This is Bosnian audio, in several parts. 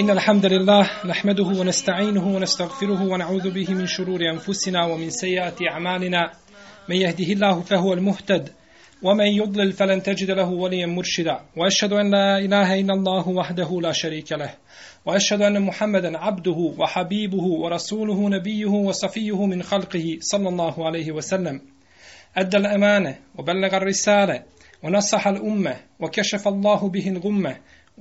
إن الحمد لله نحمده ونستعينه ونستغفره ونعوذ به من شرور أنفسنا ومن سيئات أعمالنا. من يهده الله فهو المهتد ومن يضلل فلن تجد له وليا مرشدا. وأشهد أن لا إله إلا الله وحده لا شريك له. وأشهد أن محمدا عبده وحبيبه ورسوله نبيه وصفيه من خلقه صلى الله عليه وسلم. أدى الأمانة وبلغ الرسالة ونصح الأمة وكشف الله به الغمة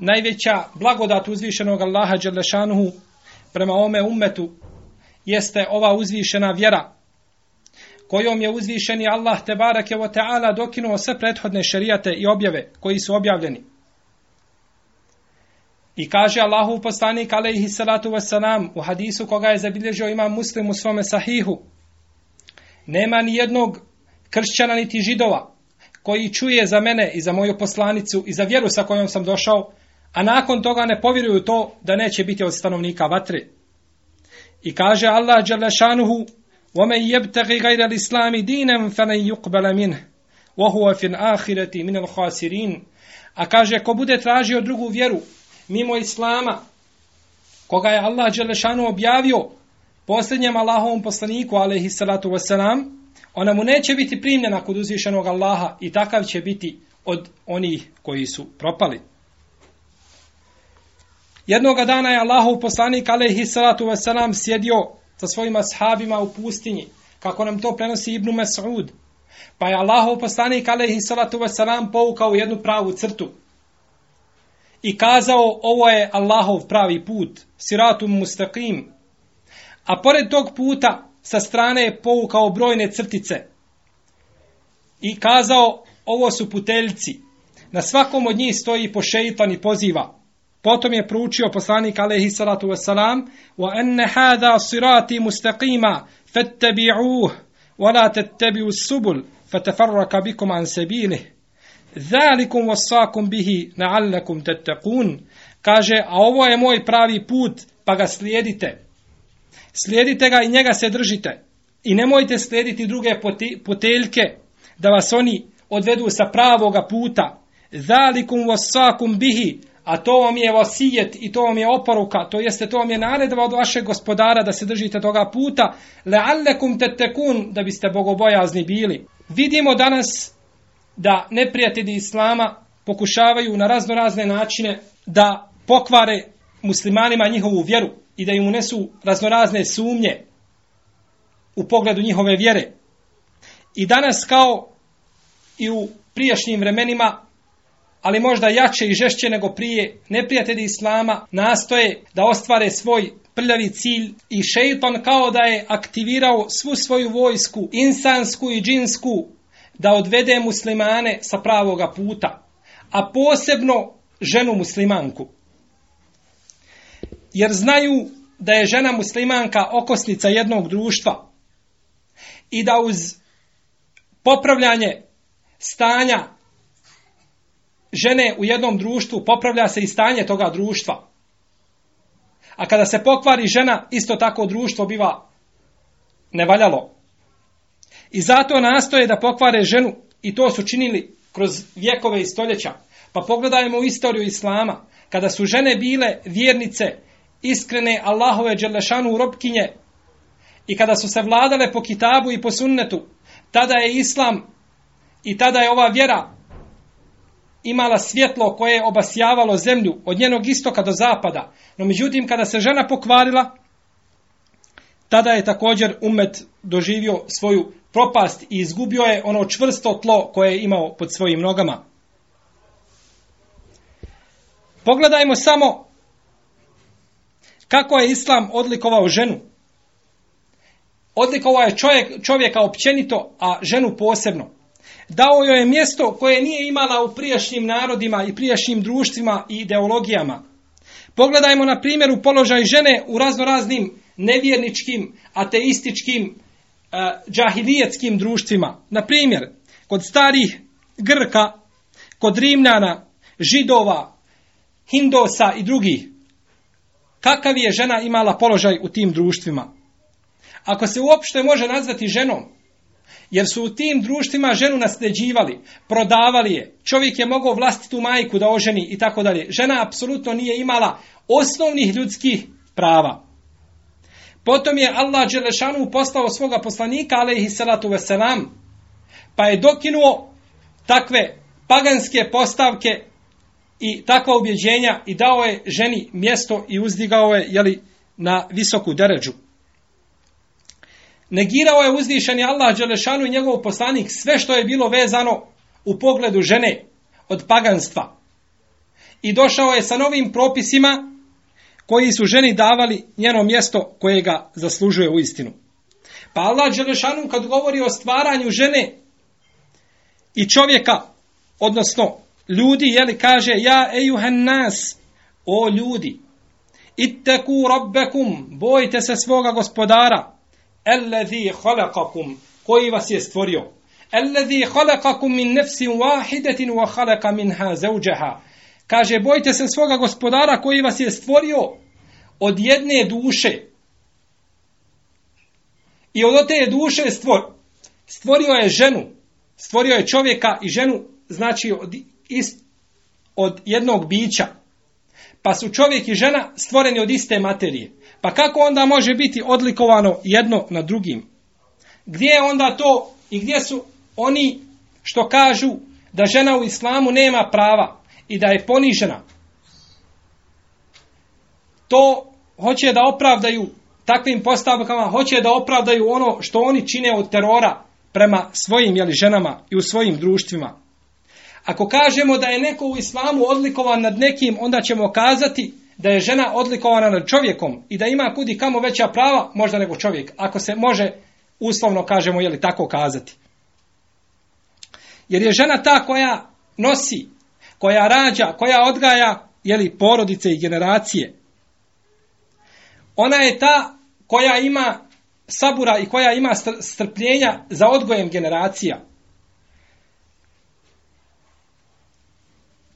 najveća blagodat uzvišenog Allaha Đelešanuhu prema ome ummetu jeste ova uzvišena vjera kojom je uzvišeni Allah Tebarake o ta'ala dokinuo sve prethodne šerijate i objave koji su objavljeni. I kaže Allahu poslanik alaihi salatu wasalam u hadisu koga je zabilježio imam muslim u svome sahihu. Nema ni jednog kršćana niti židova koji čuje za mene i za moju poslanicu i za vjeru sa kojom sam došao, a nakon toga ne povjeruju to da neće biti od stanovnika vatre. I kaže Allah Đalešanuhu, وَمَنْ يَبْتَغِ غَيْرَ الْإِسْلَامِ دِينًا فَلَنْ يُقْبَلَ مِنْهِ وَهُوَ فِي الْآخِرَةِ مِنَ الْخَاسِرِينَ A kaže, ko bude tražio drugu vjeru mimo Islama, koga je Allah Đelešanu objavio posljednjem Allahovom poslaniku, alaihi salatu wasalam, ona mu neće biti primljena kod uzvišenog Allaha i takav će biti od onih koji su propali. Jednoga dana je Allahov poslanik alejhi salatu vesselam sjedio sa svojim ashabima u pustinji, kako nam to prenosi Ibn Mas'ud. Pa je Allahov poslanik alejhi salatu vesselam povukao jednu pravu crtu i kazao ovo je Allahov pravi put, siratum mustaqim. A pored tog puta sa strane je povukao brojne crtice i kazao ovo su puteljci. Na svakom od njih stoji po šeitan i poziva. Potom je proučio poslanik alaihi salatu wasalam wa enne hada sirati mustaqima fattabi'uh wa la tattabi'u subul fatafarraka bikum an sabilih. Zalikum wasakum bihi na'allakum tattaqun. Kaže a ovo je moj pravi put pa ga slijedite. Slijedite ga i njega se držite. I nemojte slijediti druge poteljke da vas oni odvedu sa pravoga puta. Zalikum wasakum bihi a to vam je vasijet i to vam je oporuka, to jeste to vam je naredba od vašeg gospodara da se držite toga puta, leallekum tetekun, da biste bogobojazni bili. Vidimo danas da neprijatelji Islama pokušavaju na razno razne načine da pokvare muslimanima njihovu vjeru i da im unesu raznorazne sumnje u pogledu njihove vjere. I danas kao i u prijašnjim vremenima ali možda jače i žešće nego prije, neprijatelji Islama nastoje da ostvare svoj prljavi cilj i šeiton kao da je aktivirao svu svoju vojsku, insansku i džinsku, da odvede muslimane sa pravoga puta, a posebno ženu muslimanku. Jer znaju da je žena muslimanka okosnica jednog društva i da uz popravljanje stanja žene u jednom društvu, popravlja se i stanje toga društva. A kada se pokvari žena, isto tako društvo biva nevaljalo. I zato nastoje da pokvare ženu i to su činili kroz vjekove i stoljeća. Pa pogledajmo u istoriju Islama. Kada su žene bile vjernice, iskrene Allahove Đelešanu robkinje i kada su se vladale po kitabu i po sunnetu, tada je Islam i tada je ova vjera imala svjetlo koje je obasjavalo zemlju od njenog istoka do zapada. No međutim, kada se žena pokvarila, tada je također umet doživio svoju propast i izgubio je ono čvrsto tlo koje je imao pod svojim nogama. Pogledajmo samo kako je Islam odlikovao ženu. Odlikovao je čovjek, čovjeka općenito, a ženu posebno. Dao joj je mjesto koje nije imala u prijašnjim narodima i prijašnjim društvima i ideologijama. Pogledajmo na primjer u položaj žene u raznoraznim nevjerničkim, ateističkim, e, džahilijetskim društvima. Na primjer, kod starih Grka, kod Rimljana, Židova, Hindosa i drugih. Kakav je žena imala položaj u tim društvima? Ako se uopšte može nazvati ženom, jer su u tim društvima ženu nasljeđivali, prodavali je, čovjek je mogao vlastitu majku da oženi i tako dalje. Žena apsolutno nije imala osnovnih ljudskih prava. Potom je Allah Đelešanu poslao svoga poslanika, alaihi salatu veselam, pa je dokinuo takve paganske postavke i takva ubjeđenja i dao je ženi mjesto i uzdigao je jeli, na visoku deređu. Negirao je uzvišeni Allah Đelešanu i njegov poslanik sve što je bilo vezano u pogledu žene od paganstva. I došao je sa novim propisima koji su ženi davali njeno mjesto koje ga zaslužuje u istinu. Pa Allah Đelešanu kad govori o stvaranju žene i čovjeka, odnosno ljudi, jeli kaže, ja ejuhan nas, o ljudi, itteku rabbekum, bojite se svoga gospodara, Alladhi khalaqakum koji vas je stvorio. Alladhi khalaqakum min nafsin wahidatin wa khalaqa minha zawjaha. Kaže bojte se svoga gospodara koji vas je stvorio od jedne duše. I od te duše stvor, stvorio je ženu. Stvorio je čovjeka i ženu znači od, ist, od jednog bića. Pa su čovjek i žena stvoreni od iste materije. Pa kako onda može biti odlikovano jedno na drugim? Gdje je onda to i gdje su oni što kažu da žena u islamu nema prava i da je ponižena? To hoće da opravdaju takvim postavkama, hoće da opravdaju ono što oni čine od terora prema svojim jeli, ženama i u svojim društvima. Ako kažemo da je neko u islamu odlikovan nad nekim, onda ćemo kazati da je žena odlikovana nad čovjekom i da ima kudi kamo veća prava možda nego čovjek. Ako se može uslovno kažemo je li tako kazati. Jer je žena ta koja nosi, koja rađa, koja odgaja je li porodice i generacije. Ona je ta koja ima sabura i koja ima strpljenja za odgojem generacija.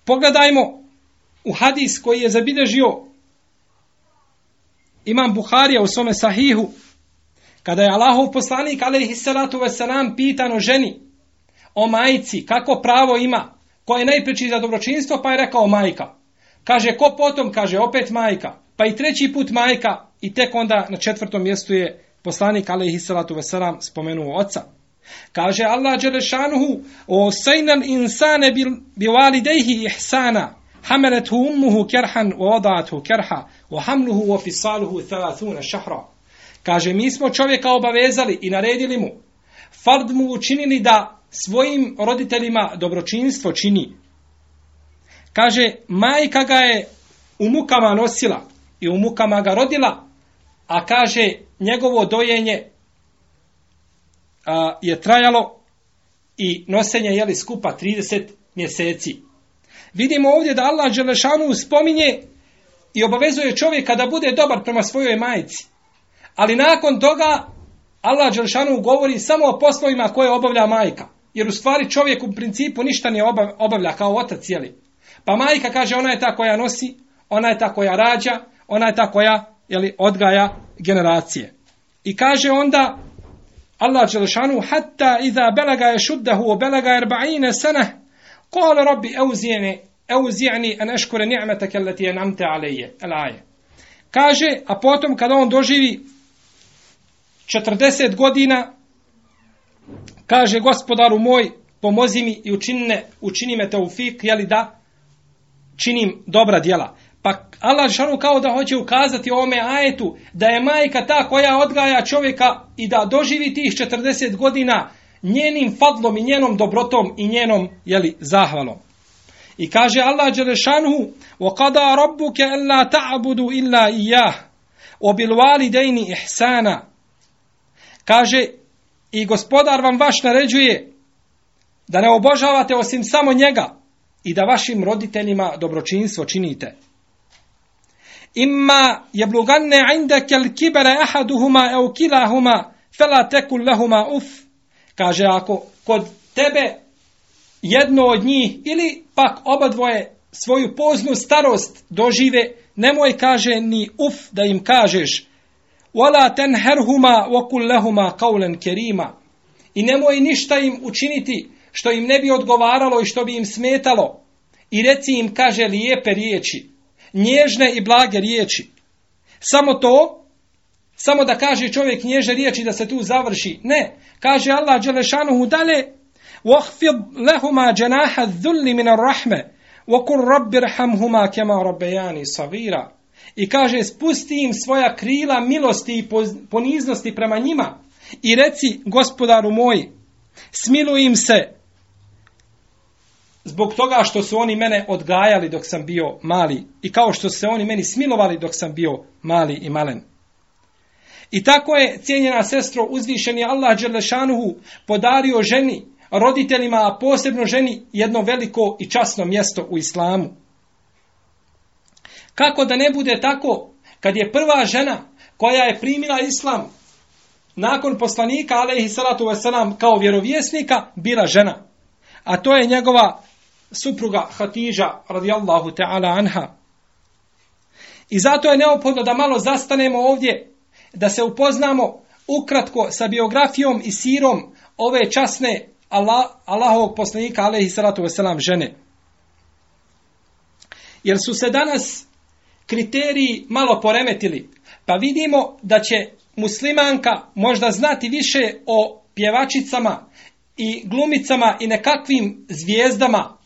Pogledajmo u hadis koji je zabilježio imam Buharija u svome sahihu, kada je Allahov poslanik, alaihi salatu wasalam, pitan o ženi, o majici, kako pravo ima, ko je najpreći za dobročinstvo, pa je rekao majka. Kaže, ko potom, kaže, opet majka, pa i treći put majka, i tek onda na četvrtom mjestu je poslanik, alaihi salatu wasalam, spomenuo oca. Kaže Allah Đelešanuhu, o sejnan insane bil, bil ihsana, حملته أمه كرحا ووضعته كرحا وحمله وفصاله ثلاثون شهرا kaže mi smo čovjeka obavezali i naredili mu fard mu učinili da svojim roditeljima dobročinstvo čini kaže majka ga je u mukama nosila i u mukama ga rodila a kaže njegovo dojenje a, je trajalo i nosenje jeli skupa 30 mjeseci Vidimo ovdje da Allah Đelešanu spominje i obavezuje čovjeka da bude dobar prema svojoj majici. Ali nakon toga Allah Đelešanu govori samo o poslovima koje obavlja majka. Jer u stvari čovjek u principu ništa ne obavlja kao otac jeli? Pa majka kaže ona je ta koja nosi, ona je ta koja rađa, ona je ta koja jeli, odgaja generacije. I kaže onda Allah Đelešanu hatta iza belaga je šuddahu o belaga erba'ine sanah Kale rabbi euzijeni, euzijeni an eškure ni'mete kelleti enamte alaije. El. Kaže, a potom kada on doživi 40 godina, kaže gospodaru moj, pomozi mi i učinne, učini me te u fik, jeli da činim dobra djela. Pa Allah šanu kao da hoće ukazati ome ajetu da je majka ta koja odgaja čovjeka i da doživi tih 40 godina, njenim fadlom i njenom dobrotom i njenom jeli, zahvalom. I kaže Allah Đelešanhu وَقَدَا رَبُّكَ أَلَّا تَعْبُدُ إِلَّا إِيَّهِ وَبِلْوَالِدَيْنِ إِحْسَانًا Kaže i gospodar vam vaš naređuje da ne obožavate osim samo njega i da vašim roditeljima dobročinstvo činite. Imma jebluganne indake al kibere ahaduhuma au kilahuma fela tekul lehuma uf. Kaže, ako kod tebe jedno od njih ili pak oba dvoje svoju poznu starost dožive, nemoj kaže ni uf da im kažeš wala tenherhuma wa kul qawlan kerima. I nemoj ništa im učiniti što im ne bi odgovaralo i što bi im smetalo. I reci im, kaže, lijepe riječi, nježne i blage riječi. Samo to, samo da kaže čovjek nježne riječi da se tu završi. Ne, kaže Allah Đelešanuhu dalje, وَحْفِضْ لَهُمَا جَنَاحَ الذُّلِّ مِنَ الرَّحْمَ وَكُلْ رَبِّ رْحَمْهُمَا كَمَا رَبَّيَانِ صَغِيرًا I kaže, spusti im svoja krila milosti i poniznosti prema njima i reci, gospodaru moj, smiluj im se zbog toga što su oni mene odgajali dok sam bio mali i kao što su se oni meni smilovali dok sam bio mali i malen. I tako je, cijenjena sestro, uzvišeni Allah Đelešanuhu podario ženi, roditeljima, a posebno ženi, jedno veliko i časno mjesto u islamu. Kako da ne bude tako, kad je prva žena koja je primila islam nakon poslanika, alaihi salatu wasalam, kao vjerovjesnika, bila žena. A to je njegova supruga Hatidža radijallahu ta'ala anha. I zato je neophodno da malo zastanemo ovdje, da se upoznamo ukratko sa biografijom i sirom ove časne Allah, Allahovog poslanika, alaihi salatu wasalam, žene. Jer su se danas kriteriji malo poremetili, pa vidimo da će muslimanka možda znati više o pjevačicama i glumicama i nekakvim zvijezdama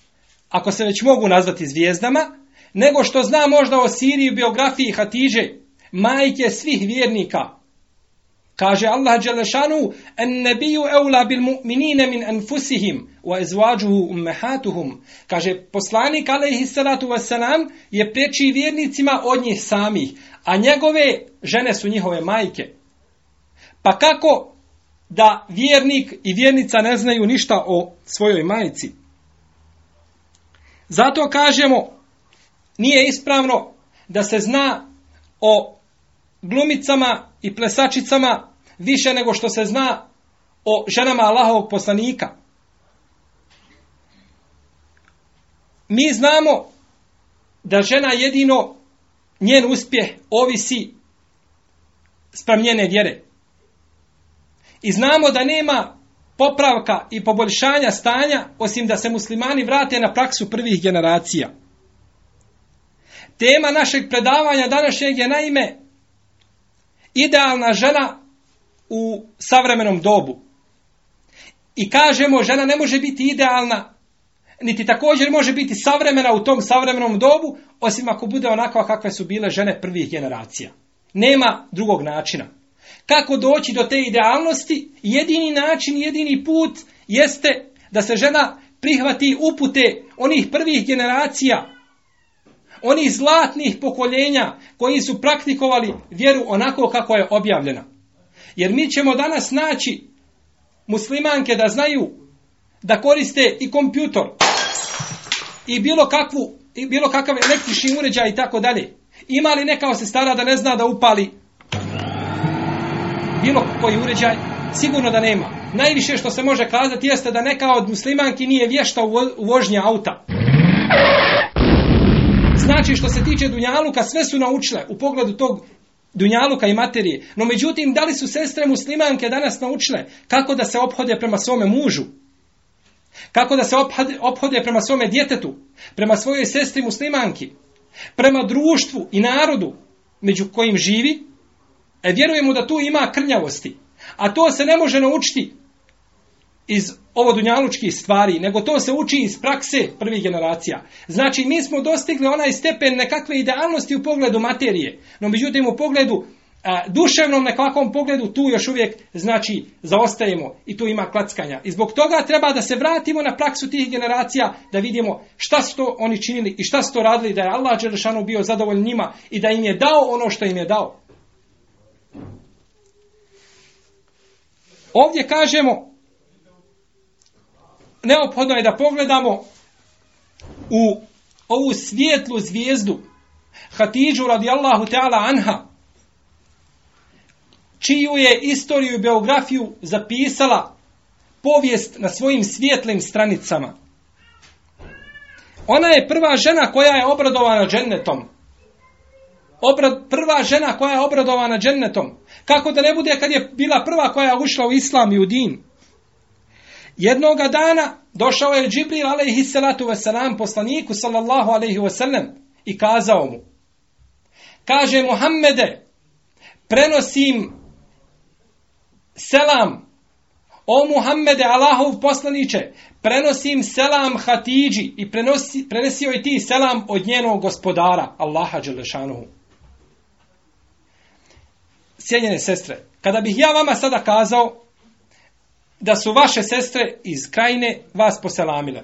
ako se već mogu nazvati zvijezdama, nego što zna možda o Siriji biografiji Hatiže, majke svih vjernika. Kaže Allah Đelešanu, en nebiju eula bil mu'minine min anfusihim, wa ezvađuhu ummehatuhum. Kaže, poslanik alaihi salatu wasalam je preči vjernicima od njih samih, a njegove žene su njihove majke. Pa kako da vjernik i vjernica ne znaju ništa o svojoj majici? Zato kažemo, nije ispravno da se zna o glumicama i plesačicama više nego što se zna o ženama Allahovog poslanika. Mi znamo da žena jedino njen uspjeh ovisi sprem njene vjere. I znamo da nema popravka i poboljšanja stanja, osim da se muslimani vrate na praksu prvih generacija. Tema našeg predavanja današnjeg je naime idealna žena u savremenom dobu. I kažemo, žena ne može biti idealna, niti također može biti savremena u tom savremenom dobu, osim ako bude onakva kakve su bile žene prvih generacija. Nema drugog načina kako doći do te idealnosti, jedini način, jedini put jeste da se žena prihvati upute onih prvih generacija, onih zlatnih pokoljenja koji su praktikovali vjeru onako kako je objavljena. Jer mi ćemo danas naći muslimanke da znaju da koriste i kompjutor i bilo kakvu i bilo kakav električni uređaj i tako dalje. Ima li neka se stara da ne zna da upali bilo koji uređaj, sigurno da nema. Najviše što se može kazati jeste da neka od muslimanki nije vješta u vožnje auta. Znači što se tiče Dunjaluka, sve su naučile u pogledu tog Dunjaluka i materije. No međutim, da li su sestre muslimanke danas naučile kako da se ophode prema svome mužu? Kako da se ophode, prema svome djetetu? Prema svojoj sestri muslimanki? Prema društvu i narodu među kojim živi? E vjerujemo da tu ima krnjavosti. A to se ne može naučiti iz ovo dunjalučkih stvari, nego to se uči iz prakse prvih generacija. Znači, mi smo dostigli onaj stepen nekakve idealnosti u pogledu materije, no međutim u pogledu a, duševnom nekakvom pogledu tu još uvijek znači zaostajemo i tu ima klackanja. I zbog toga treba da se vratimo na praksu tih generacija da vidimo šta su to oni činili i šta su to radili da je Allah Đelešanu bio zadovoljan njima i da im je dao ono što im je dao. Ovdje kažemo neophodno je da pogledamo u ovu svijetlu zvijezdu Hatidžu radijallahu ta'ala anha čiju je istoriju i biografiju zapisala povijest na svojim svijetlim stranicama. Ona je prva žena koja je obradovana džennetom. Obrad, prva žena koja je obradovana džennetom. Kako da ne bude kad je bila prva koja je ušla u islam i u din. Jednoga dana došao je Džibril alaihi salatu wasalam poslaniku sallallahu alaihi wasalam i kazao mu. Kaže Muhammede, prenosim selam o Muhammede Allahov poslaniće prenosim selam Hatidži i prenosi, prenesio je ti selam od njenog gospodara Allaha Đelešanuhu Sjenjene sestre kada bih ja vama sada kazao da su vaše sestre iz krajine vas poselamile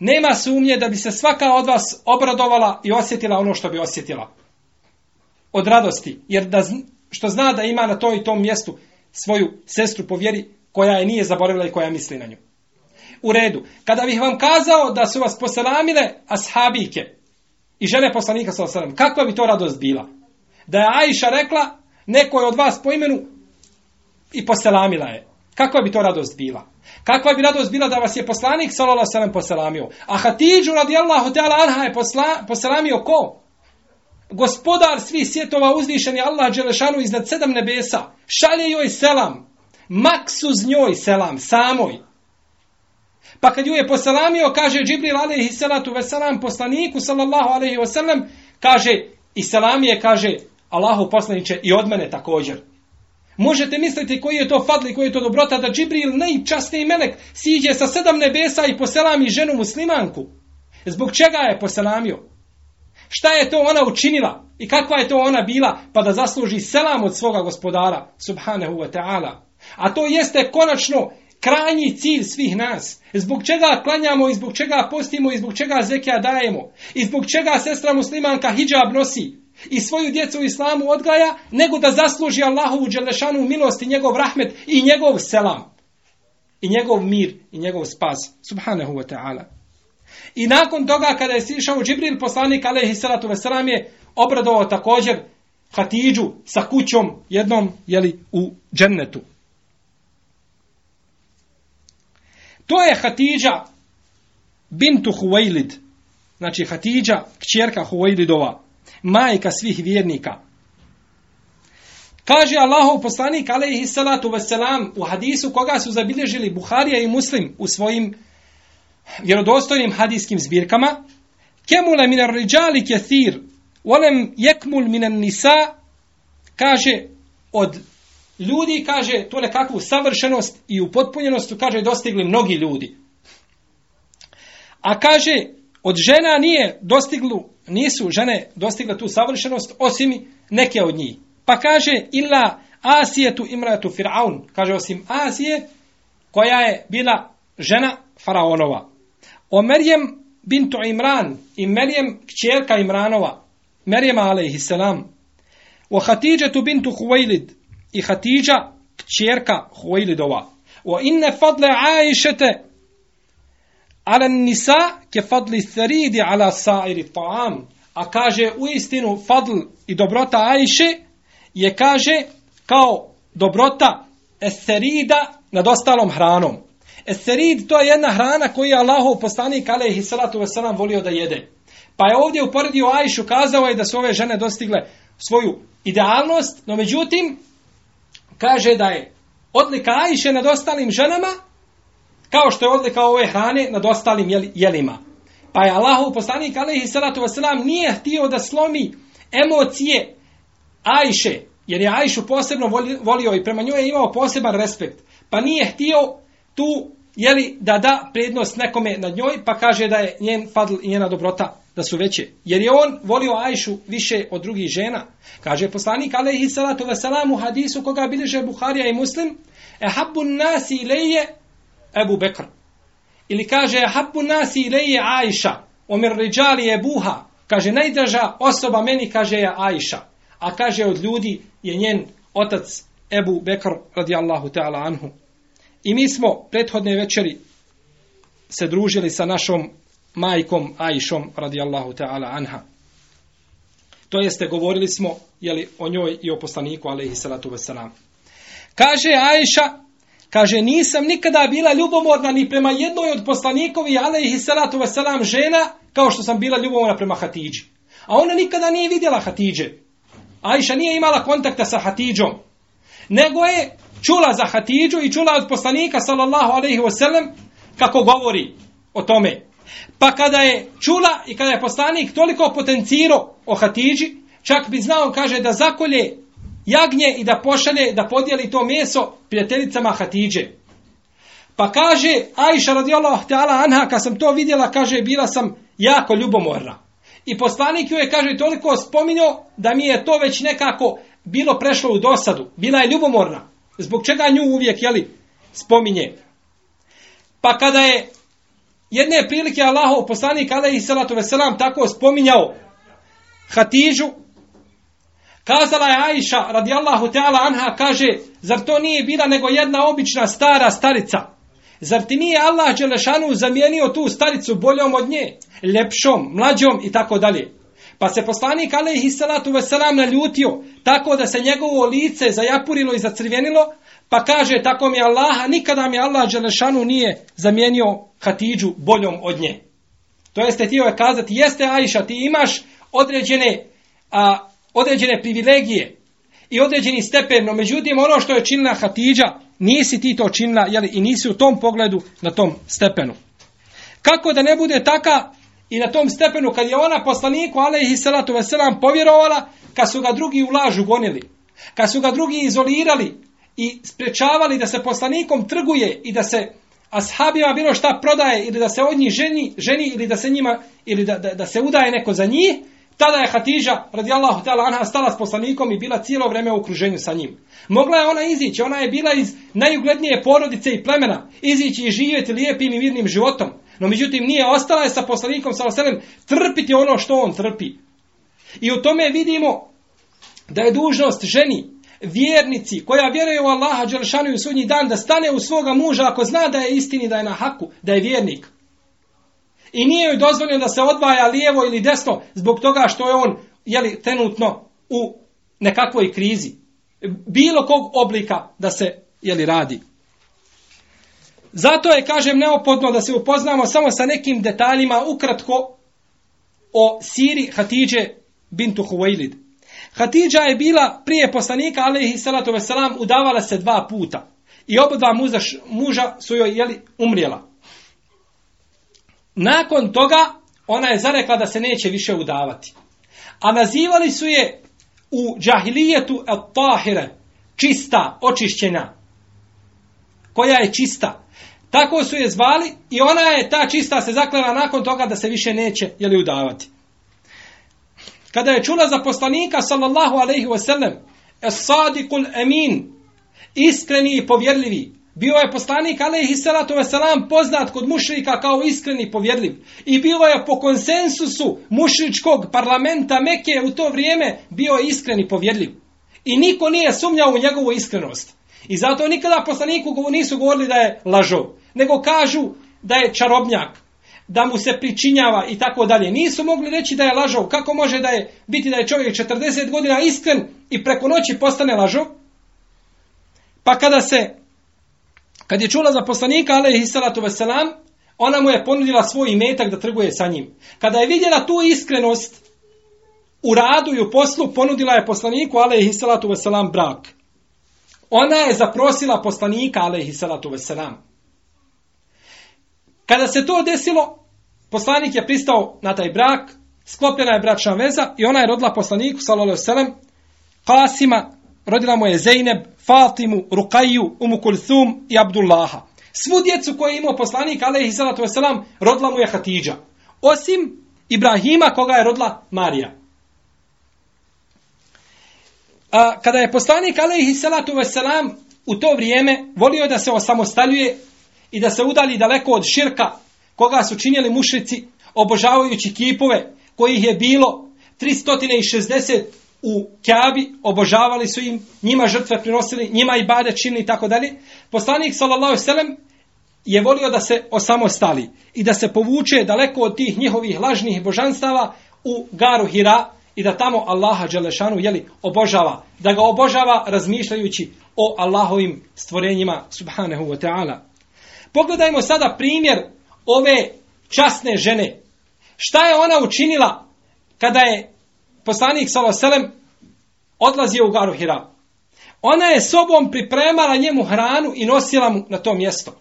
nema sumnje da bi se svaka od vas obradovala i osjetila ono što bi osjetila od radosti jer da što zna da ima na to i tom mjestu svoju sestru po vjeri koja je nije zaboravila i koja misli na nju. U redu. Kada bih vam kazao da su vas poselamile ashabike i žene poslanika sa osadom, kakva bi to radost bila? Da je Aisha rekla neko je od vas po imenu i poselamila je. Kakva bi to radost bila? Kakva bi radost bila da vas je poslanik sallallahu alejhi ve poselamio? A Hatidžu radijallahu ta'ala anha je posla, poselamio ko? gospodar svih svjetova uzvišen je Allah Đelešanu iznad sedam nebesa, šalje joj selam, maksuz njoj selam, samoj. Pa kad ju je poselamio, kaže Džibril alaihi salatu veselam poslaniku sallallahu alaihi wasallam, kaže i selam je, kaže Allahu poslaniće i od mene također. Možete misliti koji je to fadli, koji je to dobrota da Džibril najčasniji melek siđe sa sedam nebesa i poselami ženu muslimanku. Zbog čega je poselamio? Šta je to ona učinila i kakva je to ona bila pa da zasluži selam od svoga gospodara subhanahu wa ta'ala. A to jeste konačno krajnji cilj svih nas. Zbog čega klanjamo i zbog čega postimo i zbog čega zekija dajemo. I zbog čega sestra muslimanka hijab nosi i svoju djecu u islamu odgaja nego da zasluži Allahovu dželešanu milost i njegov rahmet i njegov selam. I njegov mir i njegov spas. Subhanahu wa ta'ala. I nakon toga kada je sišao Džibril poslanik alaihi salatu vesselam je obradovao također Hatidžu sa kućom jednom jeli, u džennetu. To je Hatidža bintu Huwailid. Znači Hatidža, kćerka Huwailidova, majka svih vjernika. Kaže Allahov poslanik alejhi salatu vesselam u hadisu koga su zabilježili Buharija i Muslim u svojim vjerodostojnim hadijskim zbirkama, kemule minar riđali kethir, volem jekmul minan nisa, kaže, od ljudi, kaže, tu nekakvu savršenost i upotpunjenost, kaže, dostigli mnogi ljudi. A kaže, od žena nije dostiglu, nisu žene dostigle tu savršenost, osim neke od njih. Pa kaže, illa Asijetu imratu Fir'aun, kaže, osim Asije, koja je bila žena Faraonova. O Merjem bintu Imran i Merjem kćerka Imranova, Merjem alaihissalam. O Hatidžetu bintu Huvejlid i Hatidža kćerka Huvejlidova. O inne fadle Aishete ala nisa ke fadli tharidi ala sairi ta'am. A kaže u istinu fadl i dobrota Ajše je kaže kao dobrota eserida nad ostalom hranom. Eserid to je jedna hrana koju je Allahov poslanik alaihi salatu wasalam volio da jede. Pa je ovdje uporedio Ajšu, kazao je da su ove žene dostigle svoju idealnost, no međutim, kaže da je odlika Ajše nad ostalim ženama, kao što je odlika ove hrane nad ostalim jelima. Pa je Allahov poslanik alaihi salatu vesselam nije htio da slomi emocije Ajše, jer je Ajšu posebno volio i prema njoj je imao poseban respekt. Pa nije htio tu jeli da da prednost nekome nad njoj, pa kaže da je njen fadl i njena dobrota da su veće. Jer je on volio Ajšu više od drugih žena. Kaže poslanik alaihi salatu wasalam u hadisu koga bilježe Buharija i Muslim, e nasi ileje Ebu Bekr. Ili kaže, habbu nasi ileje Ajša, omir riđali je buha. Kaže, najdraža osoba meni, kaže je Ajša. A kaže, od ljudi je njen otac Ebu Bekr radijallahu ta'ala anhu. I mi smo prethodne večeri se družili sa našom majkom Ajšom radijallahu ta'ala anha. To jeste govorili smo jeli, o njoj i o poslaniku alaihi salatu wasalam. Kaže Ajša, kaže nisam nikada bila ljubomorna ni prema jednoj od poslanikovi alaihi salatu wasalam žena kao što sam bila ljubomorna prema Hatidži. A ona nikada nije vidjela Hatidže. Ajša nije imala kontakta sa Hatidžom. Nego je čula za Hatidžu i čula od poslanika sallallahu alaihi wasalam, kako govori o tome. Pa kada je čula i kada je poslanik toliko potencirao o Hatidži, čak bi znao, kaže, da zakolje jagnje i da pošalje, da podijeli to meso prijateljicama Hatidže. Pa kaže, Aisha radijallahu ta'ala anha, kad sam to vidjela, kaže, bila sam jako ljubomorna. I poslanik ju je, kaže, toliko spominjao da mi je to već nekako bilo prešlo u dosadu. Bila je ljubomorna. Zbog čega nju uvijek, jeli, spominje. Pa kada je jedne prilike Allahov poslanik alejhi salatu vesselam tako spominjao Hatižu kazala je Aisha radijallahu ta'ala anha kaže zar to nije bila nego jedna obična stara starica zar ti nije Allah dželešanu zamijenio tu staricu boljom od nje ljepšom mlađom i tako dalje Pa se poslanik alejhi salatu veselam naljutio tako da se njegovo lice zajapurilo i zacrvenilo, Pa kaže, tako mi Allaha, nikada mi Allah Đelešanu nije zamijenio Hatidžu boljom od nje. To jeste ti je kazati, jeste Ajša, ti imaš određene, a, određene privilegije i određeni stepen, no međutim ono što je činila Hatidža, nisi ti to činila jeli, i nisi u tom pogledu na tom stepenu. Kako da ne bude taka i na tom stepenu kad je ona poslaniku, alaihi salatu veselam, povjerovala, kad su ga drugi u lažu gonili, kad su ga drugi izolirali, i sprečavali da se poslanikom trguje i da se ashabima bilo šta prodaje ili da se od njih ženi, ženi ili da se njima ili da, da, da se udaje neko za njih, tada je Hatidža radijallahu ta'ala anha stala s poslanikom i bila cijelo vrijeme u okruženju sa njim. Mogla je ona izići, ona je bila iz najuglednije porodice i plemena, izići i živjeti lijepim i mirnim životom. No međutim nije ostala je sa poslanikom sa oselem trpiti ono što on trpi. I u tome vidimo da je dužnost ženi vjernici koja vjeruje u Allaha Đelšanu i u sudnji dan da stane u svoga muža ako zna da je istini, da je na haku, da je vjernik. I nije joj dozvoljeno da se odvaja lijevo ili desno zbog toga što je on jeli, trenutno u nekakvoj krizi. Bilo kog oblika da se jeli, radi. Zato je, kažem, neophodno da se upoznamo samo sa nekim detaljima ukratko o Siri Hatidže bintu Huwailid. Hatidža je bila prije poslanika, alaihi salatu veselam, udavala se dva puta. I oba dva muža, muža su joj jeli, umrijela. Nakon toga, ona je zarekla da se neće više udavati. A nazivali su je u džahilijetu el tahire, čista, očišćena, koja je čista. Tako su je zvali i ona je ta čista se zaklela nakon toga da se više neće jeli, udavati kada je čula za poslanika sallallahu alaihi wasallam es sadikul emin iskreni i povjerljivi bio je poslanik alaihi salatu wasalam poznat kod mušrika kao iskreni povjedljiv. povjerljiv i bio je po konsensusu mušričkog parlamenta Meke u to vrijeme bio je iskreni povjedljiv. povjerljiv i niko nije sumnjao u njegovu iskrenost i zato nikada poslaniku nisu govorili da je lažov nego kažu da je čarobnjak da mu se pričinjava i tako dalje. Nisu mogli reći da je lažov. Kako može da je biti da je čovjek 40 godina iskren i preko noći postane lažov? Pa kada se, kad je čula za poslanika, alaihi salatu veselam, ona mu je ponudila svoj imetak da trguje sa njim. Kada je vidjela tu iskrenost u radu i u poslu, ponudila je poslaniku, alaihi salatu veselam, brak. Ona je zaprosila poslanika, alaihi salatu veselam. Kada se to desilo, poslanik je pristao na taj brak, sklopljena je bračna veza i ona je rodila poslaniku, sallallahu alejhi Kasima, rodila mu je Zeynep, Fatimu, Rukaju, Umu Kulthum i Abdullaha. Svu djecu koje je imao poslanik, alaihi salatu wasalam, rodila mu je Hatidža. Osim Ibrahima, koga je rodila Marija. A, kada je poslanik, alaihi salatu wasalam, u to vrijeme volio da se osamostaljuje i da se udali daleko od širka koga su činjeli mušici obožavajući kipove kojih je bilo 360 u Kjabi, obožavali su im, njima žrtve prinosili, njima i bade činili i tako dalje. Poslanik sallallahu selem je volio da se osamostali i da se povuče daleko od tih njihovih lažnih božanstava u garu Hira i da tamo Allaha Đelešanu jeli, obožava. Da ga obožava razmišljajući o Allahovim stvorenjima subhanahu wa ta'ala. Pogledajmo sada primjer ove časne žene. Šta je ona učinila kada je poslanik Saloselem odlazio u Garu Hira? Ona je sobom pripremala njemu hranu i nosila mu na to mjesto.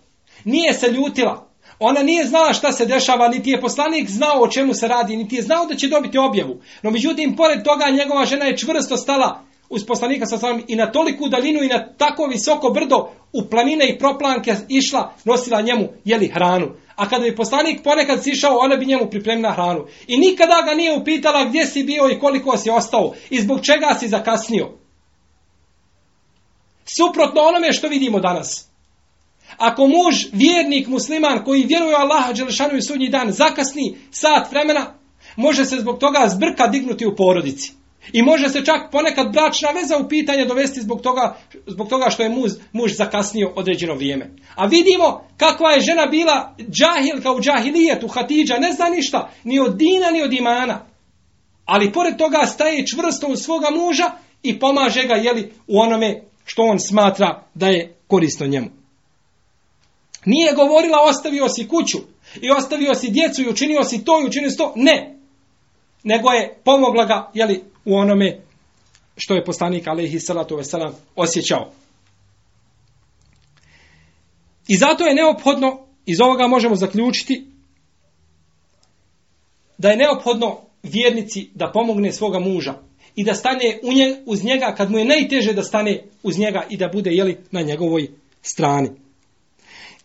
Nije se ljutila. Ona nije znala šta se dešava, niti je poslanik znao o čemu se radi, niti je znao da će dobiti objavu. No međutim, pored toga njegova žena je čvrsto stala uz poslanika sa samim i na toliku daljinu i na tako visoko brdo u planine i proplanke išla, nosila njemu jeli hranu. A kada bi poslanik ponekad sišao, ona bi njemu pripremila hranu. I nikada ga nije upitala gdje si bio i koliko si ostao i zbog čega si zakasnio. Suprotno onome što vidimo danas. Ako muž, vjernik, musliman koji vjeruje Allaha Đelešanu i sudnji dan zakasni sat vremena, može se zbog toga zbrka dignuti u porodici. I može se čak ponekad bračna veza u pitanje dovesti zbog toga, zbog toga što je muž, muž zakasnio određeno vrijeme. A vidimo kakva je žena bila džahilka u džahilijetu, Hatidža, ne zna ništa, ni od dina, ni od imana. Ali pored toga staje čvrsto u svoga muža i pomaže ga jeli, u onome što on smatra da je korisno njemu. Nije govorila ostavio si kuću i ostavio si djecu i učinio si to i učinio si to. Ne. Nego je pomogla ga jeli, u onome što je poslanik alaihi salatu veselam osjećao. I zato je neophodno, iz ovoga možemo zaključiti, da je neophodno vjernici da pomogne svoga muža i da stane u nje, uz njega kad mu je najteže da stane uz njega i da bude jeli, na njegovoj strani.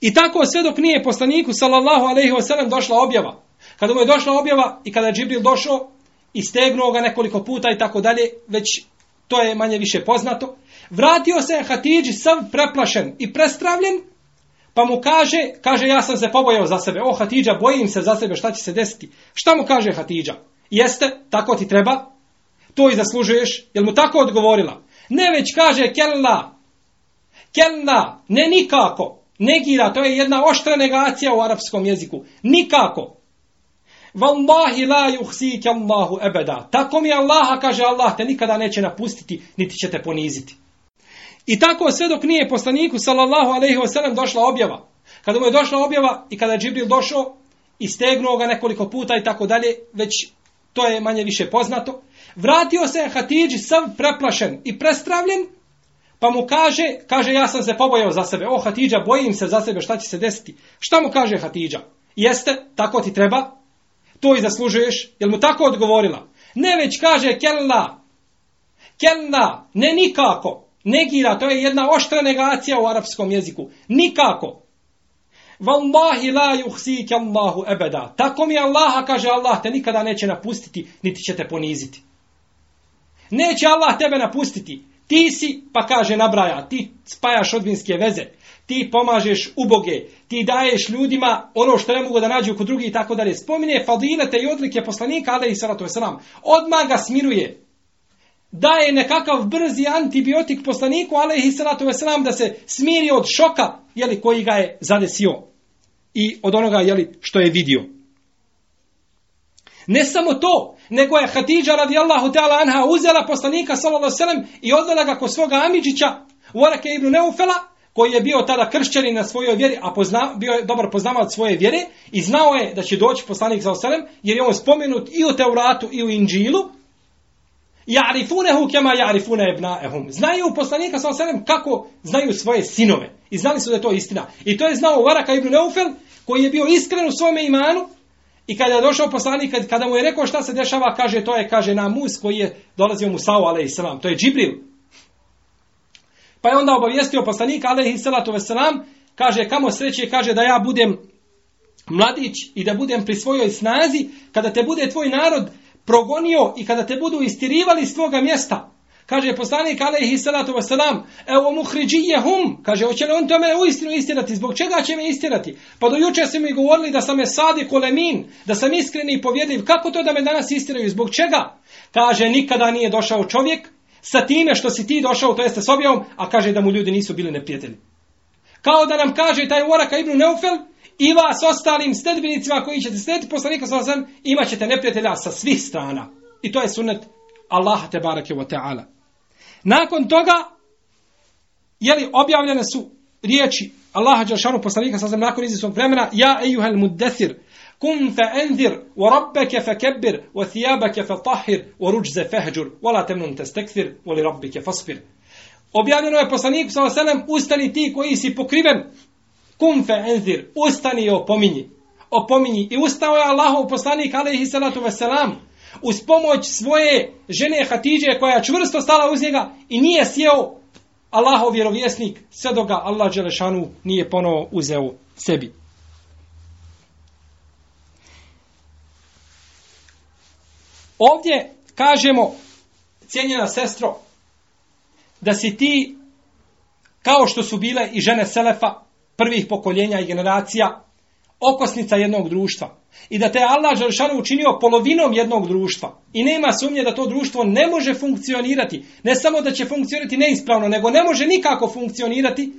I tako sve dok nije poslaniku sallallahu alaihi wasallam došla objava. Kada mu je došla objava i kada je Džibril došao, i stegnuo ga nekoliko puta i tako dalje, već to je manje više poznato. Vratio se Hatidži sav preplašen i prestravljen, pa mu kaže, kaže ja sam se pobojao za sebe. O Hatidža, bojim se za sebe, šta će se desiti? Šta mu kaže Hatidža? Jeste, tako ti treba? To i zaslužuješ? Jel mu tako odgovorila? Ne već kaže kella. Kella, ne nikako. Negira, to je jedna oštra negacija u arapskom jeziku. Nikako. Wallahi la yuhsike Allahu abada. Tako mi Allaha kaže Allah te nikada neće napustiti, niti će te poniziti. I tako sve dok nije poslaniku sallallahu alejhi ve sellem došla objava. Kada mu je došla objava i kada je Džibril došao i stegnuo ga nekoliko puta i tako dalje, već to je manje više poznato, vratio se Hatidži sav preplašen i prestravljen, pa mu kaže, kaže ja sam se pobojao za sebe. O Hatidža, bojim se za sebe, šta će se desiti? Šta mu kaže Hatidža? Jeste, tako ti treba, to i zaslužuješ? Jel mu tako odgovorila? Ne već kaže kella. Kella, ne nikako. Negira, to je jedna oštra negacija u arapskom jeziku. Nikako. Wallahi la yuhsika Allahu abada. Tako mi Allaha kaže Allah te nikada neće napustiti, niti će te poniziti. Neće Allah tebe napustiti. Ti si, pa kaže nabraja, ti spajaš odvinske veze ti pomažeš uboge, ti daješ ljudima ono što ne mogu da nađu kod drugih i tako dalje. Spominje fadilete i odlike poslanika, ali i salatu wasalam. Odmah ga smiruje. Daje nekakav brzi antibiotik poslaniku, ali i salatu wasalam, da se smiri od šoka jeli, koji ga je zadesio. I od onoga jeli, što je vidio. Ne samo to, nego je Hatidža radijallahu ta'ala anha uzela poslanika sallallahu sallam i odvela ga kod svoga Amidžića, Warake ibn Neufela, koji je bio tada kršćanin na svojoj vjeri, a pozna, bio je dobar poznavac svoje vjere i znao je da će doći poslanik za osalem, jer je on spomenut i u Teuratu i u Inđilu, Ja'rifunehu kema ja'rifune ebnaehum. Znaju poslanika sa osalem kako znaju svoje sinove. I znali su da je to istina. I to je znao Varaka ibn Neufel, koji je bio iskren u svome imanu, I kada je došao poslanik, kada mu je rekao šta se dešava, kaže, to je, kaže, na mus koji je dolazio Musa'u, ale i To je Džibril. Pa je onda obavijestio poslanika, alaihi salatu veselam, kaže kamo sreće, kaže da ja budem mladić i da budem pri svojoj snazi, kada te bude tvoj narod progonio i kada te budu istirivali s tvoga mjesta. Kaže poslanik alejhi salatu wasalam, "Evo muhriđijehum", kaže hoće li on to mene uistinu istirati? Zbog čega će me istirati? Pa do juče su mi govorili da sam je sadi kolemin, da sam iskreni i povjedljiv. Kako to da me danas istiraju? Zbog čega? Kaže nikada nije došao čovjek sa time što si ti došao, to jeste s objavom, a kaže da mu ljudi nisu bili neprijatelji. Kao da nam kaže taj Waraka ibn Neufel, i vas ostalim stedbenicima koji ćete slediti poslanika sa osam, imat ćete neprijatelja sa svih strana. I to je sunnet Allaha te barake wa ta'ala. Nakon toga, jeli, objavljene su riječi Allaha Đeršanu poslanika sa osam nakon izvisnog vremena, ja ejuhel muddethir, kum fa enzir, wa rabbeke fe wa thiyabaka fe wa rujza fahjur wa la temnun te wa li rabbika fasfir. Objavljeno je poslaniku sa sellem ustani ti koji si pokriven, kum fe enzir, ustani i opominji. Opominji. I ustao je Allahov poslanik, alaihi salatu wasalam, uz pomoć svoje žene Hatidže, koja je čvrsto stala uz njega i nije sjeo Allahov vjerovjesnik, sve dok ga Allah Đelešanu nije ponovo uzeo sebi. Ovdje kažemo, cijenjena sestro, da si ti, kao što su bile i žene Selefa, prvih pokoljenja i generacija okosnica jednog društva. I da te Allah Želšanu učinio polovinom jednog društva. I nema sumnje da to društvo ne može funkcionirati. Ne samo da će funkcionirati neispravno, nego ne može nikako funkcionirati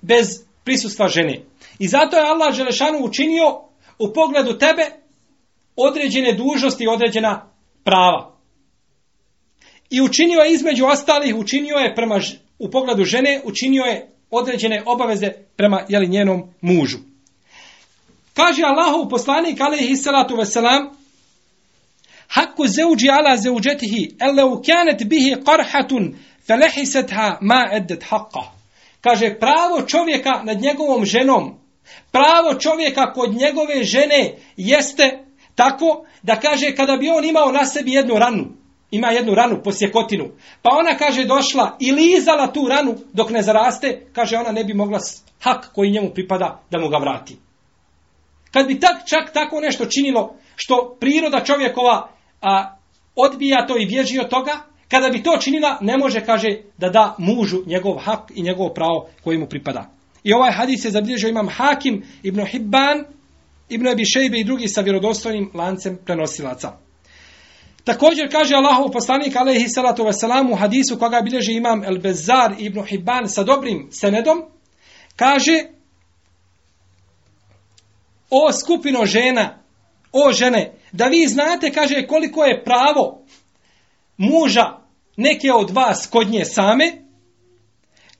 bez prisustva žene. I zato je Allah Želšanu učinio u pogledu tebe određene dužnosti i određena prava. I učinio je između ostalih, učinio je prema, u pogledu žene, učinio je određene obaveze prema jeli, njenom mužu. Kaže Allahov poslanik alaihi salatu veselam Hakku zauji ala zeuđetihi allau kanat bihi qarhatun falahisatha ma eddet haqqa. Kaže pravo čovjeka nad njegovom ženom, pravo čovjeka kod njegove žene jeste tako da kaže kada bi on imao na sebi jednu ranu, ima jednu ranu po sjekotinu. Pa ona kaže došla i lizala tu ranu dok ne zaraste, kaže ona ne bi mogla hak koji njemu pripada da mu ga vrati. Kad bi tak, čak tako nešto činilo što priroda čovjekova a, odbija to i bježi od toga, kada bi to činila ne može, kaže, da da mužu njegov hak i njegov pravo koji mu pripada. I ovaj hadis je zabilježio imam Hakim, Ibn Hibban, Ibn Abi Šejbe i drugi sa vjerodostojnim lancem prenosilaca. Također kaže Allahov poslanik alejhi salatu ve selam u hadisu koga bilježi imam El Bezar ibn Hibban sa dobrim senedom kaže o skupino žena o žene da vi znate kaže koliko je pravo muža neke od vas kod nje same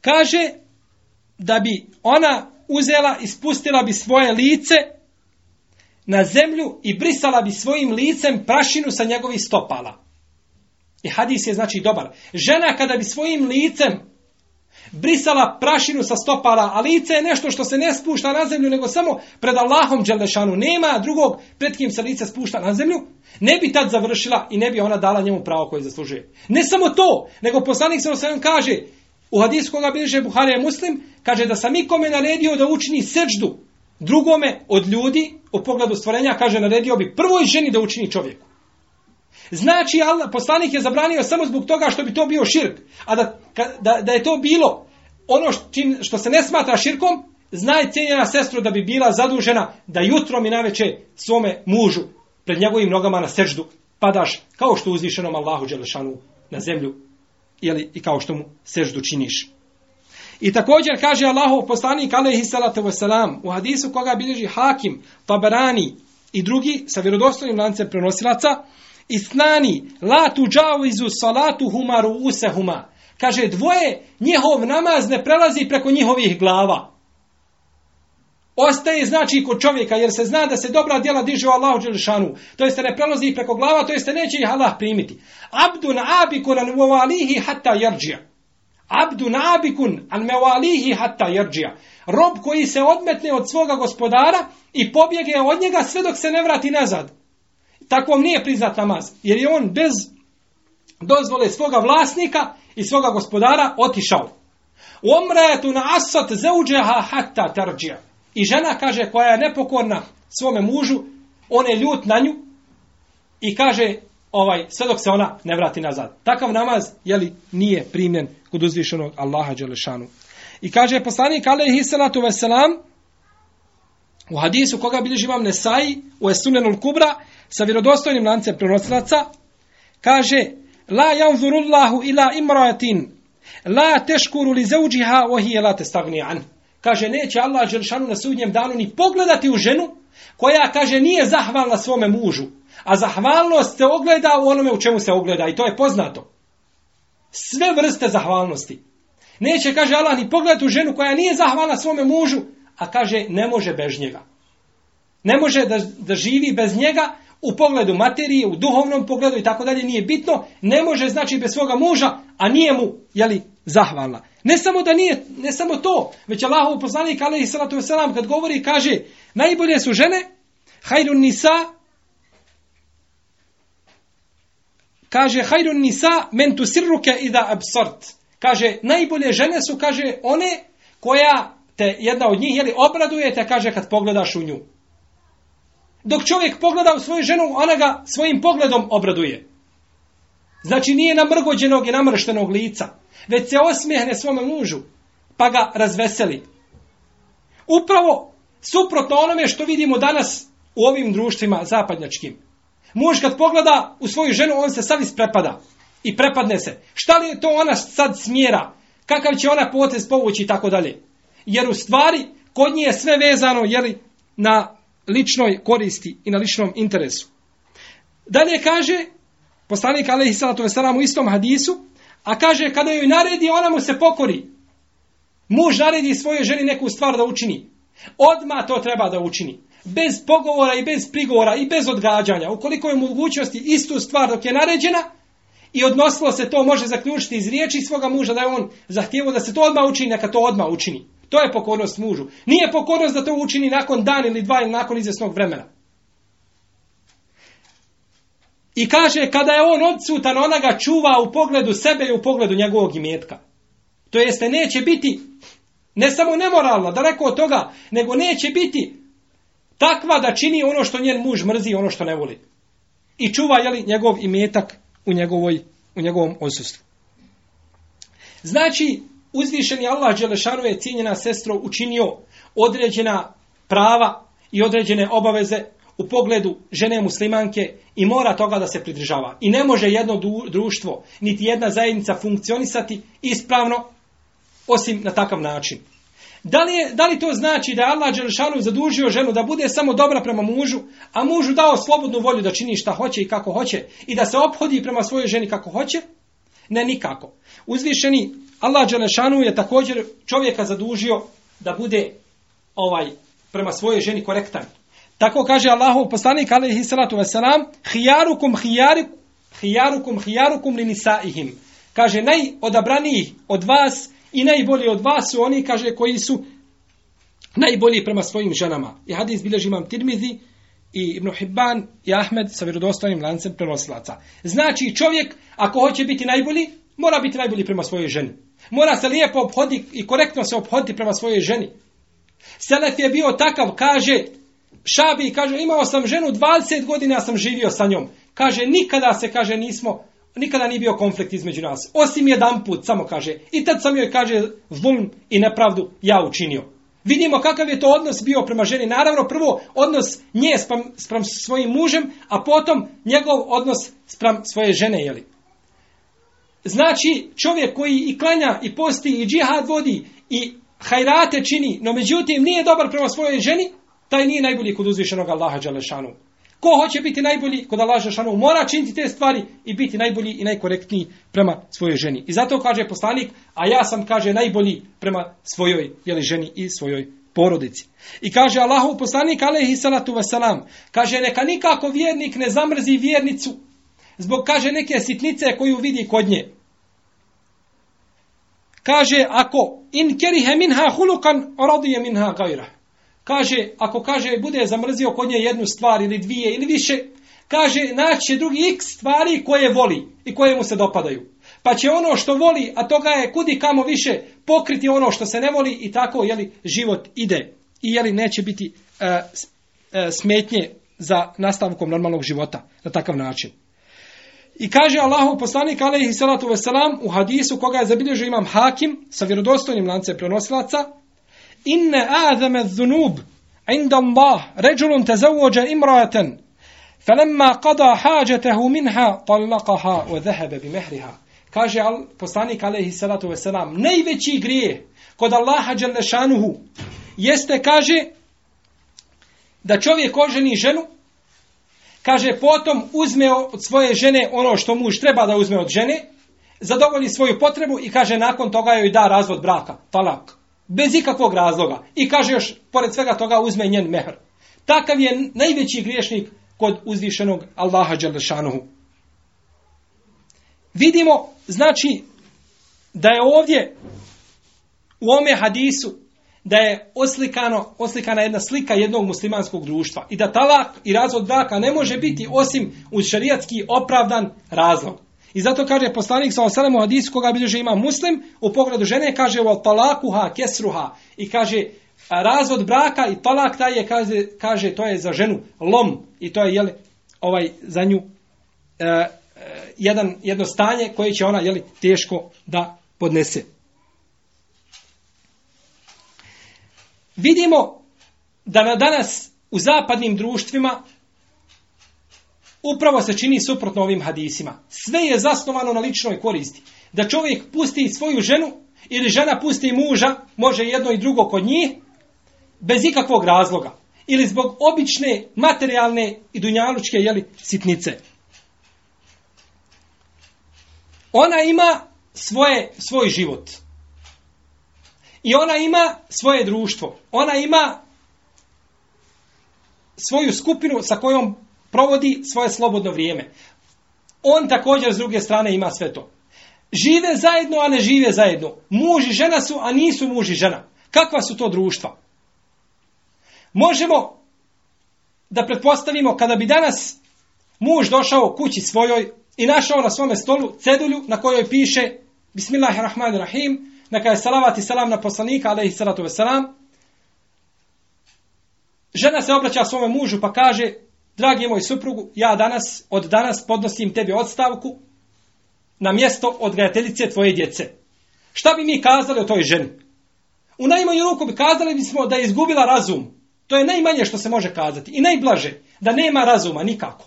kaže da bi ona uzela i spustila bi svoje lice na zemlju i brisala bi svojim licem prašinu sa njegovih stopala. I hadis je znači dobar. Žena kada bi svojim licem brisala prašinu sa stopala, a lice je nešto što se ne spušta na zemlju, nego samo pred Allahom Đelešanu. Nema drugog pred kim se lice spušta na zemlju, ne bi tad završila i ne bi ona dala njemu pravo koje zaslužuje. Ne samo to, nego poslanik se osvijem kaže, u hadisu koga bilježe Buharija muslim, kaže da sam ikome naredio da učini seđdu drugome od ljudi u pogledu stvorenja kaže naredio bi prvoj ženi da učini čovjeku. Znači Allah, poslanik je zabranio samo zbog toga što bi to bio širk. A da, da, da je to bilo ono što, što se ne smatra širkom, znaj cijenjena sestru da bi bila zadužena da jutrom i naveče svome mužu pred njegovim nogama na seždu padaš kao što uzvišenom Allahu Đelešanu na zemlju jeli, i kao što mu seždu činiš. I također kaže Allahov poslanik alejhi salatu vesselam u hadisu koga bilježi Hakim, Tabarani i drugi sa vjerodostojnim lancem prenosilaca Isnani la tuđavizu salatu humaru usehuma. Kaže dvoje njihov namaz ne prelazi preko njihovih glava. Ostaje znači kod čovjeka jer se zna da se dobra djela diže u Allahu Đelešanu. To jeste ne prelazi preko glava, to jeste neće ih Allah primiti. Abdun abikunan u alihi hatta jarđija. Abdu nabikun an mevalihi hatta jerđija. Rob koji se odmetne od svoga gospodara i pobjege od njega sve dok se ne vrati nazad. Takvom nije priznat namaz. Jer je on bez dozvole svoga vlasnika i svoga gospodara otišao. Omratu na asat zeuđeha hatta tarđija. I žena kaže koja je nepokorna svome mužu, on je ljut na nju i kaže ovaj sve dok se ona ne vrati nazad. Takav namaz je li nije primljen kod uzvišenog Allaha Đelešanu. I kaže poslanik alejhi salatu veselam u hadisu koga bilježi imam Nesai u Esunenul Kubra sa vjerodostojnim lancem prenosilaca kaže la janzurullahu ila imratin la teškuru li zauđiha ohi la testagni an. Kaže, neće Allah Đelšanu na sudnjem danu ni pogledati u ženu koja, kaže, nije zahvalna svome mužu. A zahvalnost se ogleda u onome u čemu se ogleda. I to je poznato. Sve vrste zahvalnosti. Neće, kaže Allah, ni pogledati u ženu koja nije zahvalna svome mužu, a kaže, ne može bez njega. Ne može da, da živi bez njega u pogledu materije, u duhovnom pogledu i tako dalje, nije bitno. Ne može, znači, bez svoga muža, a nije mu, jeli, zahvalna. Ne samo da nije, ne samo to, već Allahov poslanik, alaihi salatu wasalam, kad govori, kaže, najbolje su žene, hajrun nisa, kaže, hajrun nisa, men tu sirruke ida absort. Kaže, najbolje žene su, kaže, one koja te jedna od njih, jeli, obraduje te, kaže, kad pogledaš u nju. Dok čovjek pogleda u svoju ženu, ona ga svojim pogledom obraduje. Znači nije namrgođenog i namrštenog lica, već se osmijehne svome mužu, pa ga razveseli. Upravo suprotno onome što vidimo danas u ovim društvima zapadnjačkim. Muž kad pogleda u svoju ženu, on se sad isprepada i prepadne se. Šta li je to ona sad smjera? Kakav će ona potez povući i tako dalje? Jer u stvari, kod nje je sve vezano jeli, na ličnoj koristi i na ličnom interesu. Dalje kaže, poslanik alaihi salatu veselam u istom hadisu, a kaže kada joj naredi, ona mu se pokori. Muž naredi svojoj ženi neku stvar da učini. Odma to treba da učini. Bez pogovora i bez prigovora i bez odgađanja. Ukoliko je mogućnosti istu stvar dok je naređena, i odnosilo se to može zaključiti iz riječi svoga muža da je on zahtjevo da se to odmah učini, neka to odmah učini. To je pokornost mužu. Nije pokornost da to učini nakon dan ili dva ili nakon izvjesnog vremena. I kaže, kada je on odsutan, ona ga čuva u pogledu sebe i u pogledu njegovog imetka. To jeste, neće biti ne samo nemoralna, daleko od toga, nego neće biti takva da čini ono što njen muž mrzi, ono što ne voli. I čuva, jeli, njegov imetak u, njegovoj, u njegovom odsustvu. Znači, uzvišeni Allah Đelešanu je cijenjena sestro učinio određena prava i određene obaveze u pogledu žene muslimanke i mora toga da se pridržava. I ne može jedno društvo, niti jedna zajednica funkcionisati ispravno osim na takav način. Da li, je, da li to znači da je Allah Đelešanu zadužio ženu da bude samo dobra prema mužu, a mužu dao slobodnu volju da čini šta hoće i kako hoće i da se ophodi prema svojoj ženi kako hoće? Ne, nikako. Uzvišeni Allah Đelešanu je također čovjeka zadužio da bude ovaj prema svojoj ženi korektan. Tako kaže Allahov poslanik alejhi salatu vesselam: "Khiyarukum khiyarukum khiyarukum khiyarukum li nisaihim." Kaže najodabraniji od vas i najbolji od vas su oni kaže koji su najbolji prema svojim ženama. I hadis bilježi imam Tirmizi i Ibn Hibban i Ahmed sa vjerodostojnim lancem prenosilaca. Znači čovjek ako hoće biti najbolji, mora biti najbolji prema svojoj ženi. Mora se lijepo obhoditi i korektno se obhoditi prema svojoj ženi. Selef je bio takav, kaže, Šabi, kaže, imao sam ženu 20 godina, ja sam živio sa njom. Kaže, nikada se, kaže, nismo, nikada nije bio konflikt između nas. Osim jedan put, samo kaže. I tad sam joj, kaže, zulm i nepravdu ja učinio. Vidimo kakav je to odnos bio prema ženi. Naravno, prvo odnos nje sprem, sprem svojim mužem, a potom njegov odnos sprem svoje žene, jeli. Znači, čovjek koji i klanja, i posti, i džihad vodi, i hajrate čini, no međutim nije dobar prema svojoj ženi, taj nije najbolji kod uzvišenog Allaha Đalešanu. Ko hoće biti najbolji kod Allaha Đalešanu, mora činiti te stvari i biti najbolji i najkorektniji prema svojoj ženi. I zato kaže poslanik, a ja sam, kaže, najbolji prema svojoj jeli, ženi i svojoj porodici. I kaže Allahov poslanik, alaihi salatu wasalam, kaže, neka nikako vjernik ne zamrzi vjernicu, zbog, kaže, neke sitnice koju vidi kod nje. Kaže, ako in kerihe minha hulukan, radije minha gajrah kaže, ako kaže, bude zamrzio kod nje jednu stvar ili dvije ili više, kaže, naće drugi x stvari koje voli i koje mu se dopadaju. pa će ono što voli, a toga je kudi kamo više, pokriti ono što se ne voli i tako jeli, život ide. I jeli, neće biti e, e, smetnje za nastavkom normalnog života na takav način. I kaže Allahu poslanik alejhi salatu vesselam u hadisu koga je zabilježio imam Hakim sa vjerodostojnim lancem prenosilaca inne azame zunub inda Allah rajulun tazawwaja imra'atan falamma qada hajatahu minha talaqaha wa dhahaba bi mahriha kaže al poslanik alaihi salatu vesselam najveći grije kod Allaha dželle jeste kaže da čovjek oženi ženu kaže potom uzme od svoje žene ono što muž treba da uzme od žene, zadovolji svoju potrebu i kaže nakon toga joj da razvod braka, talak. Bez ikakvog razloga. I kaže još, pored svega toga, uzme njen mehr. Takav je najveći griješnik kod uzvišenog Allaha Đalešanuhu. Vidimo, znači, da je ovdje u ome hadisu da je oslikano, oslikana jedna slika jednog muslimanskog društva i da talak i razvod braka ne može biti osim uz šarijatski opravdan razlog. I zato kaže poslanik sa osalem u hadisu koga bilježe ima muslim, u pogledu žene kaže o talakuha kesruha i kaže razvod braka i talak taj je kaže, kaže to je za ženu lom i to je jeli, ovaj za nju e, e jedan, jedno stanje koje će ona jeli, teško da podnese. vidimo da na danas u zapadnim društvima upravo se čini suprotno ovim hadisima. Sve je zasnovano na ličnoj koristi. Da čovjek pusti svoju ženu ili žena pusti muža, može jedno i drugo kod njih, bez ikakvog razloga. Ili zbog obične materijalne i dunjalučke jeli, sitnice. Ona ima svoje, svoj život. I ona ima svoje društvo. Ona ima svoju skupinu sa kojom provodi svoje slobodno vrijeme. On također s druge strane ima sve to. Žive zajedno, a ne žive zajedno. Muž i žena su, a nisu muž i žena. Kakva su to društva? Možemo da pretpostavimo kada bi danas muž došao kući svojoj i našao na svome stolu cedulju na kojoj piše Bismillahirrahmanirrahim neka je salavat i salam na poslanika, alaihi salatu veselam. žena se obraća svome mužu pa kaže, dragi moj suprugu, ja danas, od danas podnosim tebi odstavku na mjesto odgajateljice tvoje djece. Šta bi mi kazali o toj ženi? U najmanju ruku bi kazali bismo da je izgubila razum. To je najmanje što se može kazati. I najblaže, da nema razuma nikako.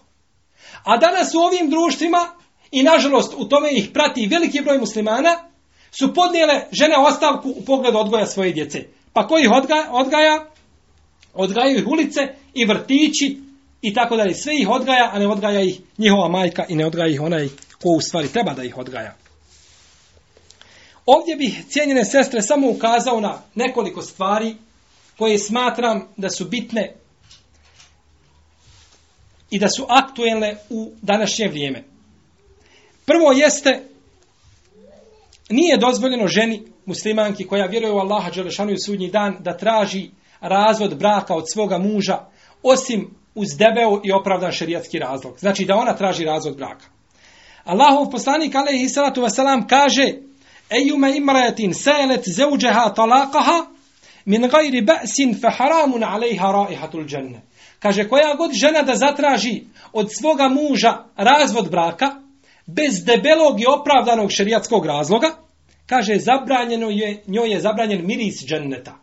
A danas u ovim društvima, i nažalost u tome ih prati veliki broj muslimana, su podnijele žene ostavku u pogledu odgoja svoje djece. Pa koji ih odgaja? odgaja? Odgajaju ih ulice i vrtići i tako dalje. Sve ih odgaja, a ne odgaja ih njihova majka i ne odgaja ih onaj ko u stvari treba da ih odgaja. Ovdje bih cijenjene sestre samo ukazao na nekoliko stvari koje smatram da su bitne i da su aktuelne u današnje vrijeme. Prvo jeste nije dozvoljeno ženi muslimanki koja vjeruje u Allaha Đelešanu i sudnji dan da traži razvod braka od svoga muža osim uz debeo i opravdan šerijatski razlog. Znači da ona traži razvod braka. Allahov poslanik alaihi salatu wasalam kaže Ejume imrajatin sajelet zeuđeha talakaha min gajri ba'sin fe haramun alaiha raihatul dženne. Kaže koja god žena da zatraži od svoga muža razvod braka, bez debelog i opravdanog šerijatskog razloga, kaže zabranjeno je, njoj je zabranjen miris dženneta.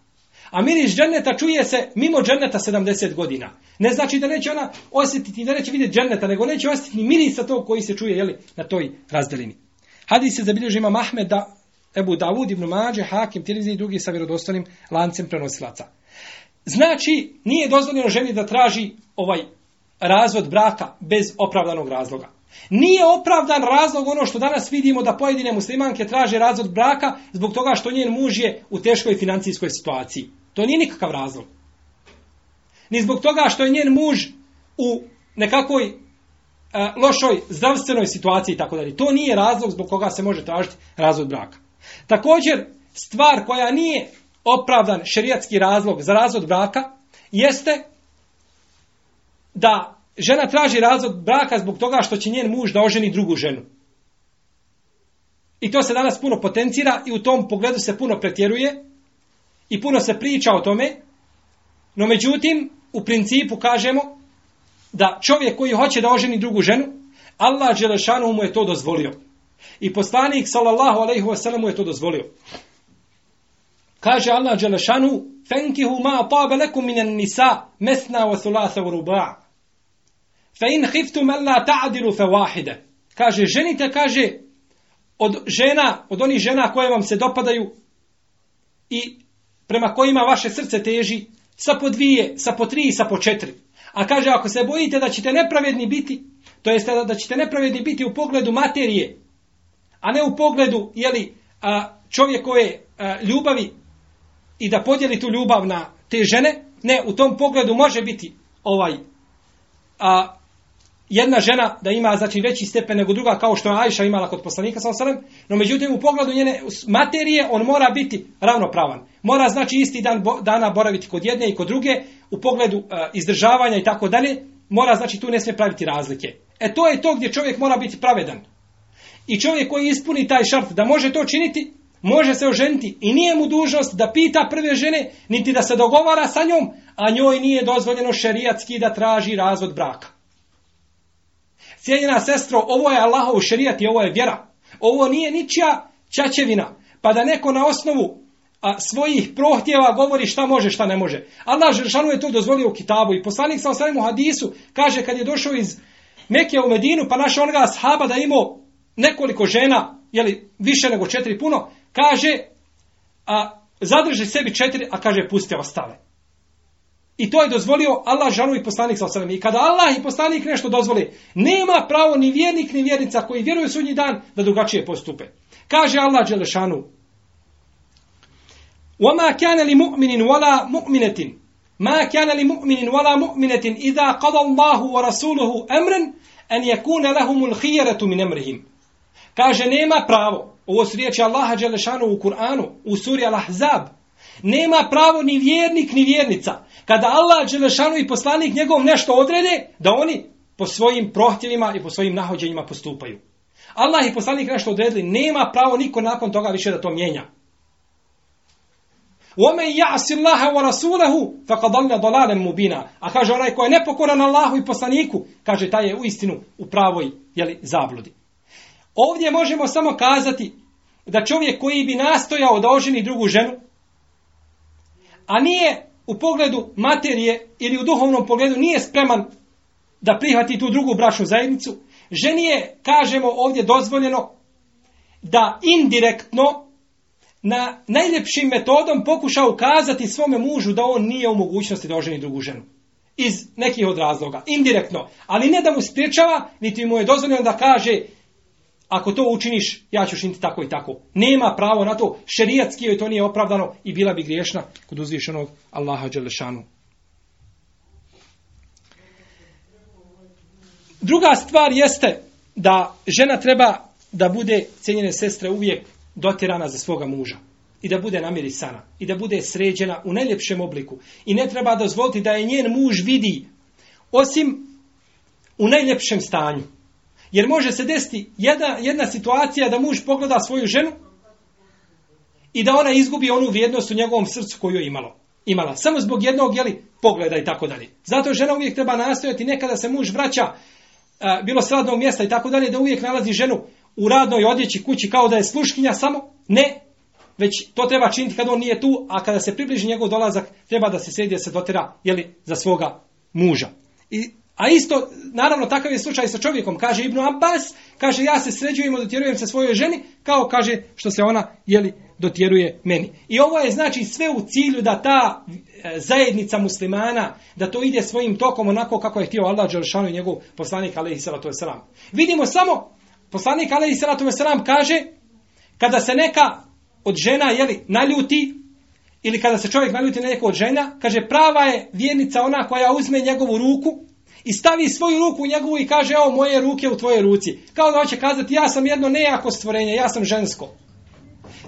A miris dženneta čuje se mimo dženneta 70 godina. Ne znači da neće ona osjetiti, da neće vidjeti dženneta, nego neće osjetiti ni mirisa tog koji se čuje jeli, na toj razdelini. Hadis se zabilježi ima Mahmed da Ebu Davud ibn Mađe, Hakim, Tirizi i drugi sa vjerodostanim lancem prenosilaca. Znači, nije dozvoljeno ženi da traži ovaj razvod braka bez opravdanog razloga. Nije opravdan razlog ono što danas vidimo da pojedine muslimanke traže razvod braka zbog toga što njen muž je u teškoj financijskoj situaciji. To nije nikakav razlog. Ni zbog toga što je njen muž u nekakvoj e, lošoj zdravstvenoj situaciji i tako dalje. To nije razlog zbog koga se može tražiti razvod braka. Također, stvar koja nije opravdan šerijatski razlog za razvod braka jeste da žena traži razvod braka zbog toga što će njen muž da oženi drugu ženu. I to se danas puno potencira i u tom pogledu se puno pretjeruje i puno se priča o tome. No međutim, u principu kažemo da čovjek koji hoće da oženi drugu ženu, Allah Đelešanu mu je to dozvolio. I poslanik sallallahu alejhi ve sellem mu je to dozvolio. Kaže Allah Đelešanu, فَنْكِهُ مَا طَابَ لَكُمْ مِنَ النِّسَاءِ مَثْنَا وَثُلَاثَ وَرُبَاعَ فَإِنْ خِفْتُمْ أَلَّا تَعْدِلُ فَوَاحِدَ Kaže, ženite, kaže, od žena, od onih žena koje vam se dopadaju i prema kojima vaše srce teži, sa po dvije, sa po tri i sa po četiri. A kaže, ako se bojite da ćete nepravedni biti, to jest da ćete nepravedni biti u pogledu materije, a ne u pogledu jeli, a, čovjekove a, ljubavi i da podijeli tu ljubav na te žene, ne, u tom pogledu može biti ovaj a, jedna žena da ima znači veći stepen nego druga kao što je Ajša imala kod poslanika sa osrem, no međutim u pogledu njene materije on mora biti ravnopravan. Mora znači isti dan bo, dana boraviti kod jedne i kod druge u pogledu e, izdržavanja i tako dalje, mora znači tu ne smije praviti razlike. E to je to gdje čovjek mora biti pravedan. I čovjek koji ispuni taj šart da može to činiti, može se oženiti i nije mu dužnost da pita prve žene, niti da se dogovara sa njom, a njoj nije dozvoljeno šerijatski da traži razvod braka. Cijenjena sestro, ovo je Allahov šerijat i ovo je vjera. Ovo nije ničija čačevina. Pa da neko na osnovu a, svojih prohtjeva govori šta može, šta ne može. Allah Žešanu je to dozvolio u kitabu. I poslanik sa osanem u hadisu kaže kad je došao iz Mekije u Medinu, pa našao onoga sahaba da imao nekoliko žena, jeli, više nego četiri puno, kaže, a, zadrži sebi četiri, a kaže, puste ostale. I to je dozvolio Allah žanu i poslanik sa osanem. I kada Allah i poslanik nešto dozvoli, nema pravo ni vjernik ni vjernica koji vjeruju sudnji dan da drugačije postupe. Kaže Allah Đelešanu, وَمَا كَانَ لِمُؤْمِنٍ وَلَا مُؤْمِنَةٍ مَا كَانَ لِمُؤْمِنٍ وَلَا مُؤْمِنَةٍ إِذَا قَضَ اللَّهُ وَرَسُولُهُ أَمْرًا أَنْ يَكُونَ لَهُمُ الْخِيَرَةُ مِنْ أَمْرِهِمْ Kaže, nema pravo, ovo su riječi Allaha Đelešanu u Kur'anu, u suri Al-Ahzab, nema pravo ni vjernik ni vjernica, kada Allah Đelešanu i poslanik njegov nešto odrede, da oni po svojim prohtjevima i po svojim nahođenjima postupaju. Allah i poslanik nešto odredili, nema pravo niko nakon toga više da to mijenja. وَمَنْ يَعْسِ اللَّهَ وَرَسُولَهُ فَقَدْ ضَلَّ ضَلَالًا مُبِينًا A kaže onaj ko je nepokoran Allahu i poslaniku, kaže taj je u istinu u pravoj jeli, zabludi. Ovdje možemo samo kazati da čovjek koji bi nastojao da oženi drugu ženu, a nije u pogledu materije ili u duhovnom pogledu nije spreman da prihvati tu drugu brašnu zajednicu, ženi je, kažemo ovdje, dozvoljeno da indirektno na najljepšim metodom pokuša ukazati svome mužu da on nije u mogućnosti da oženi drugu ženu. Iz nekih od razloga. Indirektno. Ali ne da mu spriječava, niti mu je dozvoljeno da kaže ako to učiniš, ja ću šiniti tako i tako. Nema pravo na to. Šerijatski joj to nije opravdano i bila bi griješna kod uzvišenog Allaha Đelešanu. Druga stvar jeste da žena treba da bude, cijenjene sestre, uvijek dotirana za svoga muža. I da bude namirisana. I da bude sređena u najljepšem obliku. I ne treba dozvoliti da je njen muž vidi osim u najljepšem stanju. Jer može se desiti jedna, jedna situacija da muž pogleda svoju ženu i da ona izgubi onu vrijednost u njegovom srcu koju je imalo. imala. Samo zbog jednog jeli, pogleda i tako dalje. Zato žena uvijek treba nastojati nekada se muž vraća a, bilo s radnog mjesta i tako dalje da uvijek nalazi ženu u radnoj odjeći kući kao da je sluškinja samo. Ne, već to treba činiti kada on nije tu, a kada se približi njegov dolazak treba da se sredi da se dotera jeli, za svoga muža. I A isto, naravno, takav je slučaj sa čovjekom. Kaže Ibnu Abbas, kaže ja se sređujem i dotjerujem se svojoj ženi, kao kaže što se ona, jeli, dotjeruje meni. I ovo je znači sve u cilju da ta e, zajednica muslimana, da to ide svojim tokom onako kako je htio Allah Đelšanu i njegov poslanik alaihi salatu wasalam. Vidimo samo, poslanik alaihi salatu wasalam kaže, kada se neka od žena, jeli, naljuti, ili kada se čovjek naljuti na neku od žena, kaže prava je vjernica ona koja uzme njegovu ruku, i stavi svoju ruku u njegovu i kaže, evo moje ruke u tvoje ruci. Kao da hoće kazati, ja sam jedno nejako stvorenje, ja sam žensko.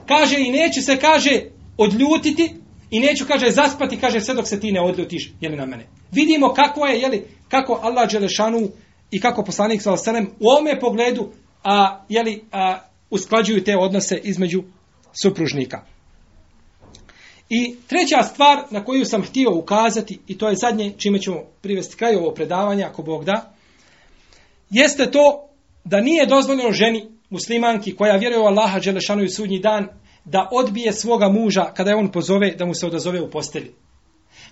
Kaže, i neću se, kaže, odljutiti, i neću, kaže, zaspati, kaže, sve dok se ti ne odljutiš, jeli na mene. Vidimo kako je, jeli, kako Allah Đelešanu i kako poslanik sa osanem u ovome pogledu, a, jeli, a, usklađuju te odnose između supružnika. I treća stvar na koju sam htio ukazati, i to je zadnje čime ćemo privesti kraj ovo predavanja, ako Bog da, jeste to da nije dozvoljeno ženi muslimanki koja vjeruje u Allaha Đelešanu i sudnji dan da odbije svoga muža kada je on pozove da mu se odazove u postelji.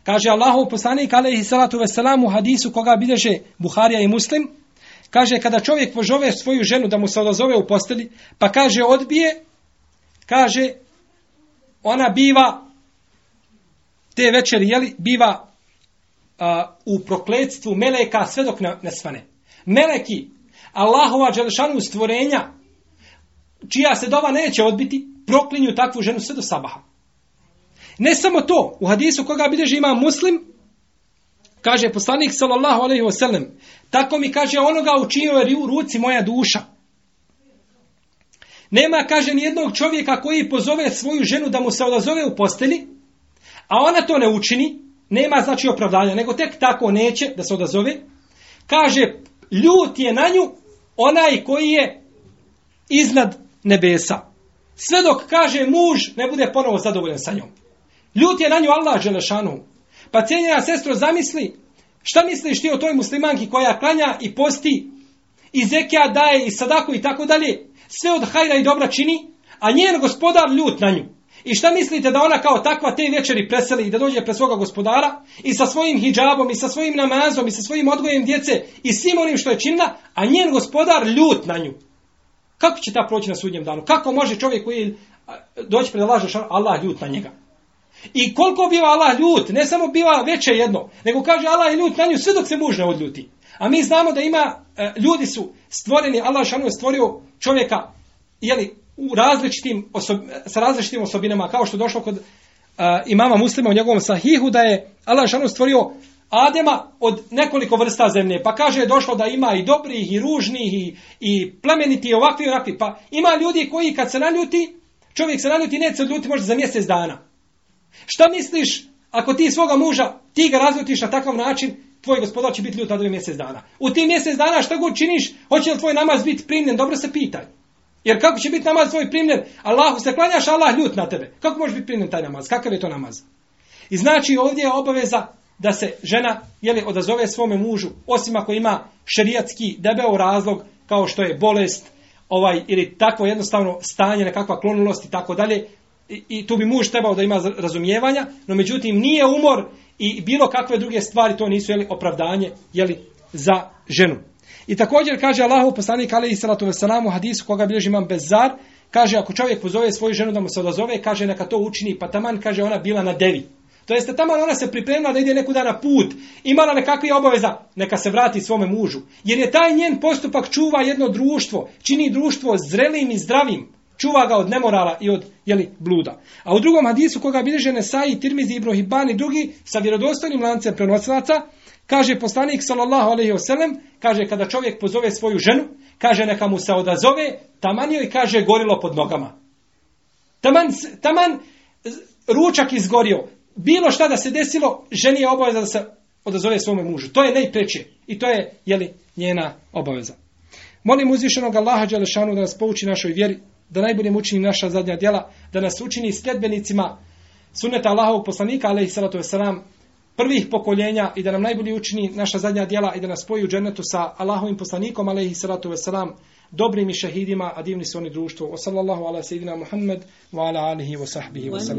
Kaže Allahov poslanik alaihi salatu veselam u hadisu koga bilježe Buharija i Muslim, kaže kada čovjek pozove svoju ženu da mu se odazove u postelji, pa kaže odbije, kaže ona biva te večeri jeli, biva a, u prokletstvu meleka sve dok ne, ne svane. Meleki Allahova dželešanu stvorenja čija se dova neće odbiti, proklinju takvu ženu sve do sabaha. Ne samo to, u hadisu koga bideži ima muslim, kaže poslanik sallallahu alaihi wasallam, tako mi kaže onoga u čijoj ruci moja duša. Nema, kaže, nijednog čovjeka koji pozove svoju ženu da mu se odazove u posteli, a ona to ne učini, nema znači opravdanja, nego tek tako neće da se odazove, kaže, ljut je na nju onaj koji je iznad nebesa. Sve dok kaže muž ne bude ponovo zadovoljan sa njom. Ljut je na nju Allah Želešanu. Pa cijenjena sestro zamisli, šta misliš ti o toj muslimanki koja klanja i posti i zekija daje i sadako i tako dalje, sve od hajra i dobra čini, a njen gospodar ljut na nju. I šta mislite da ona kao takva te večeri preseli i da dođe pre svoga gospodara i sa svojim hijabom i sa svojim namazom i sa svojim odgojem djece i svim onim što je činila, a njen gospodar ljut na nju. Kako će ta proći na sudnjem danu? Kako može čovjek koji doći pred Allah, Allah ljut na njega? I koliko biva Allah ljut, ne samo biva veće jedno, nego kaže Allah je ljut na nju sve dok se muž ne odljuti. A mi znamo da ima, e, ljudi su stvoreni, Allah Žešan je stvorio čovjeka, jeli, u različitim osob, sa različitim osobinama, kao što je došlo kod uh, imama muslima u njegovom sahihu, da je Allah šanu stvorio Adema od nekoliko vrsta zemlje, pa kaže je došlo da ima i dobrih, i ružnih, i, i plemeniti, i ovakvi, i onakvi. Pa ima ljudi koji kad se naljuti, čovjek se naljuti, neće se odljuti možda za mjesec dana. Šta misliš, ako ti svoga muža, ti ga razljutiš na takav način, tvoj gospodar će biti ljut na dvije mjesec dana. U tim mjesec dana šta god činiš, hoće li tvoj namaz biti primljen, dobro se pitaj. Jer kako će biti namaz tvoj primljen, Allahu se klanjaš, Allah ljut na tebe. Kako može biti primljen taj namaz? Kakav je to namaz? I znači ovdje je obaveza da se žena jeli, odazove svome mužu, osim ako ima šerijatski debeo razlog, kao što je bolest, ovaj ili takvo jednostavno stanje, nekakva klonulost i tako dalje, i, i tu bi muž trebao da ima razumijevanja, no međutim nije umor i bilo kakve druge stvari, to nisu jeli, opravdanje jeli, za ženu. I također kaže Allahu poslanik alejhi salatu vesselam u hadisu koga bilježi imam Bezar, kaže ako čovjek pozove svoju ženu da mu se odazove, kaže neka to učini, pa taman kaže ona bila na devi. To jeste taman ona se pripremila da ide neku na put, imala nekakve obaveza, neka se vrati svome mužu. Jer je taj njen postupak čuva jedno društvo, čini društvo zrelim i zdravim, čuva ga od nemorala i od jeli, bluda. A u drugom hadisu koga bilježe Nesai, Tirmizi, Ibrohibani i drugi sa vjerodostojnim lancem prenosilaca, kaže poslanik sallallahu alejhi ve sellem, kaže kada čovjek pozove svoju ženu, kaže neka mu se odazove, taman joj kaže gorilo pod nogama. Taman, taman ručak izgorio, bilo šta da se desilo, ženi je obaveza da se odazove svome mužu. To je najpreće. I to je, jeli, njena obaveza. Molim uzvišenog Allaha Đelešanu da nas pouči našoj vjeri, da najbolje učini naša zadnja djela, da nas učini sljedbenicima sunneta Allahovog poslanika, alaihi salatu wasalam, prvih pokoljenja i da nam najbolje učini naša zadnja djela i da nas spoji u džennetu sa Allahovim poslanikom, alaihi salatu wasalam, dobrim i šehidima, a divni su oni društvo. Wa sallallahu ala sejidina Muhammed wa ala alihi wa sahbihi wa sallam.